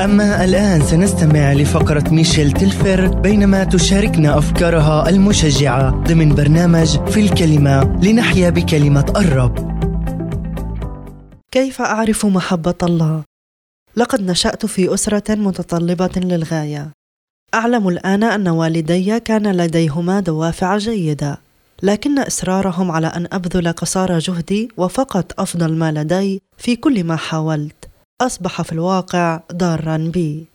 أما الآن سنستمع لفقرة ميشيل تلفر بينما تشاركنا أفكارها المشجعة ضمن برنامج في الكلمة لنحيا بكلمة الرب كيف أعرف محبة الله؟ لقد نشأت في أسرة متطلبة للغاية. أعلم الآن أن والدي كان لديهما دوافع جيدة، لكن إصرارهم على أن أبذل قصارى جهدي وفقط أفضل ما لدي في كل ما حاولت أصبح في الواقع ضارا بي.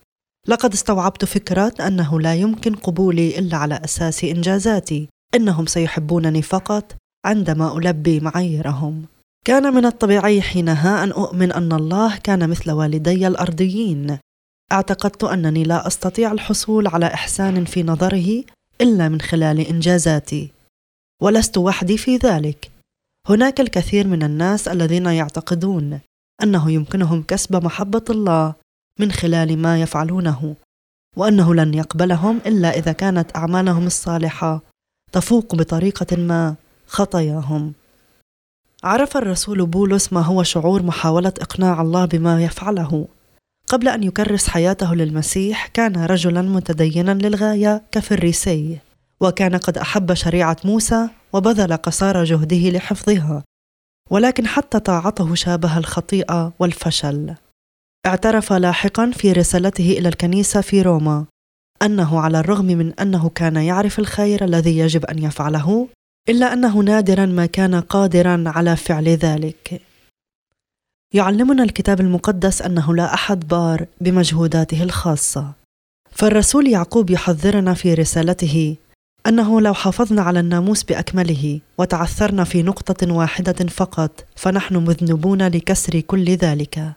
لقد استوعبت فكرة أنه لا يمكن قبولي إلا على أساس إنجازاتي، إنهم سيحبونني فقط عندما ألبي معاييرهم. كان من الطبيعي حينها أن أؤمن أن الله كان مثل والدي الأرضيين اعتقدت أنني لا أستطيع الحصول على إحسان في نظره إلا من خلال إنجازاتي ولست وحدي في ذلك هناك الكثير من الناس الذين يعتقدون أنه يمكنهم كسب محبة الله من خلال ما يفعلونه وأنه لن يقبلهم إلا إذا كانت أعمالهم الصالحة تفوق بطريقة ما خطاياهم عرف الرسول بولس ما هو شعور محاولة إقناع الله بما يفعله. قبل أن يكرس حياته للمسيح كان رجلا متدينا للغاية كفريسي، وكان قد أحب شريعة موسى وبذل قصارى جهده لحفظها، ولكن حتى طاعته شابه الخطيئة والفشل. اعترف لاحقا في رسالته إلى الكنيسة في روما أنه على الرغم من أنه كان يعرف الخير الذي يجب أن يفعله إلا أنه نادرا ما كان قادرا على فعل ذلك يعلمنا الكتاب المقدس أنه لا أحد بار بمجهوداته الخاصة فالرسول يعقوب يحذرنا في رسالته أنه لو حافظنا على الناموس بأكمله وتعثرنا في نقطة واحدة فقط فنحن مذنبون لكسر كل ذلك.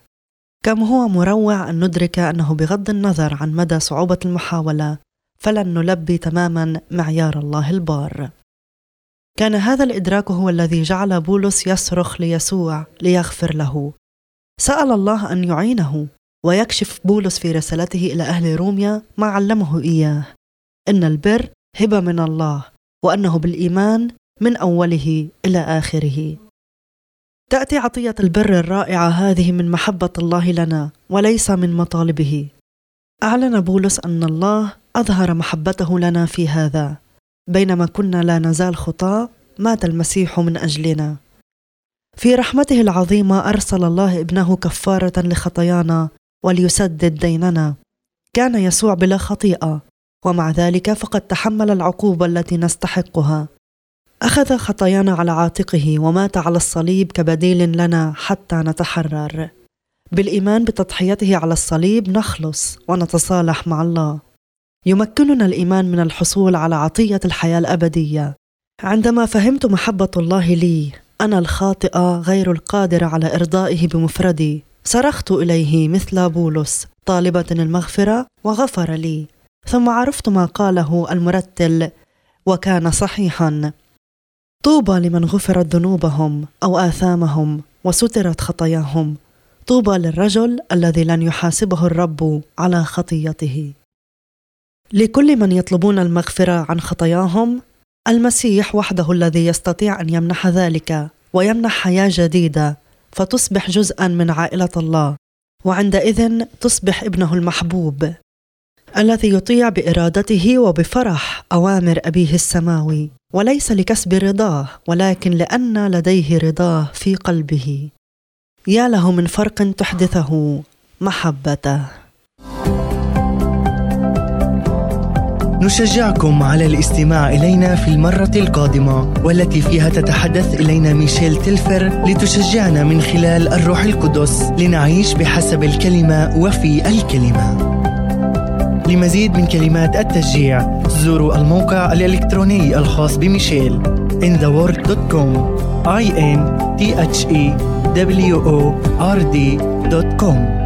كم هو مروع أن ندرك أنه بغض النظر عن مدى صعوبة المحاولة فلن نلبي تماما معيار الله البار. كان هذا الإدراك هو الذي جعل بولس يصرخ ليسوع ليغفر له. سأل الله أن يعينه ويكشف بولس في رسالته إلى أهل روميا ما علمه إياه. إن البر هبة من الله وأنه بالإيمان من أوله إلى آخره. تأتي عطية البر الرائعة هذه من محبة الله لنا وليس من مطالبه. أعلن بولس أن الله أظهر محبته لنا في هذا. بينما كنا لا نزال خطاة مات المسيح من أجلنا. في رحمته العظيمة أرسل الله ابنه كفارة لخطايانا وليسدد ديننا. كان يسوع بلا خطيئة. ومع ذلك فقد تحمل العقوبة التي نستحقها. أخذ خطايانا على عاتقه ومات على الصليب كبديل لنا حتى نتحرر. بالإيمان بتضحيته على الصليب نخلص ونتصالح مع الله. يمكننا الإيمان من الحصول على عطية الحياة الأبدية. عندما فهمت محبة الله لي أنا الخاطئة غير القادره على إرضائه بمفردي. صرخت إليه مثل بولس طالبة المغفرة وغفر لي. ثم عرفت ما قاله المرتل وكان صحيحا. طوبى لمن غفرت ذنوبهم أو آثامهم وسترت خطاياهم. طوبى للرجل الذي لن يحاسبه الرب على خطيته. لكل من يطلبون المغفرة عن خطاياهم المسيح وحده الذي يستطيع أن يمنح ذلك ويمنح حياة جديدة فتصبح جزءا من عائلة الله وعندئذ تصبح ابنه المحبوب. الذي يطيع بإرادته وبفرح أوامر أبيه السماوي وليس لكسب رضاه ولكن لأن لديه رضاه في قلبه. يا له من فرق تحدثه محبته. نشجعكم على الاستماع إلينا في المرة القادمة والتي فيها تتحدث إلينا ميشيل تلفر لتشجعنا من خلال الروح القدس لنعيش بحسب الكلمة وفي الكلمة. لمزيد من كلمات التشجيع. زوروا الموقع الإلكتروني الخاص بميشيل. Intheword.com i n t h e w o r d.com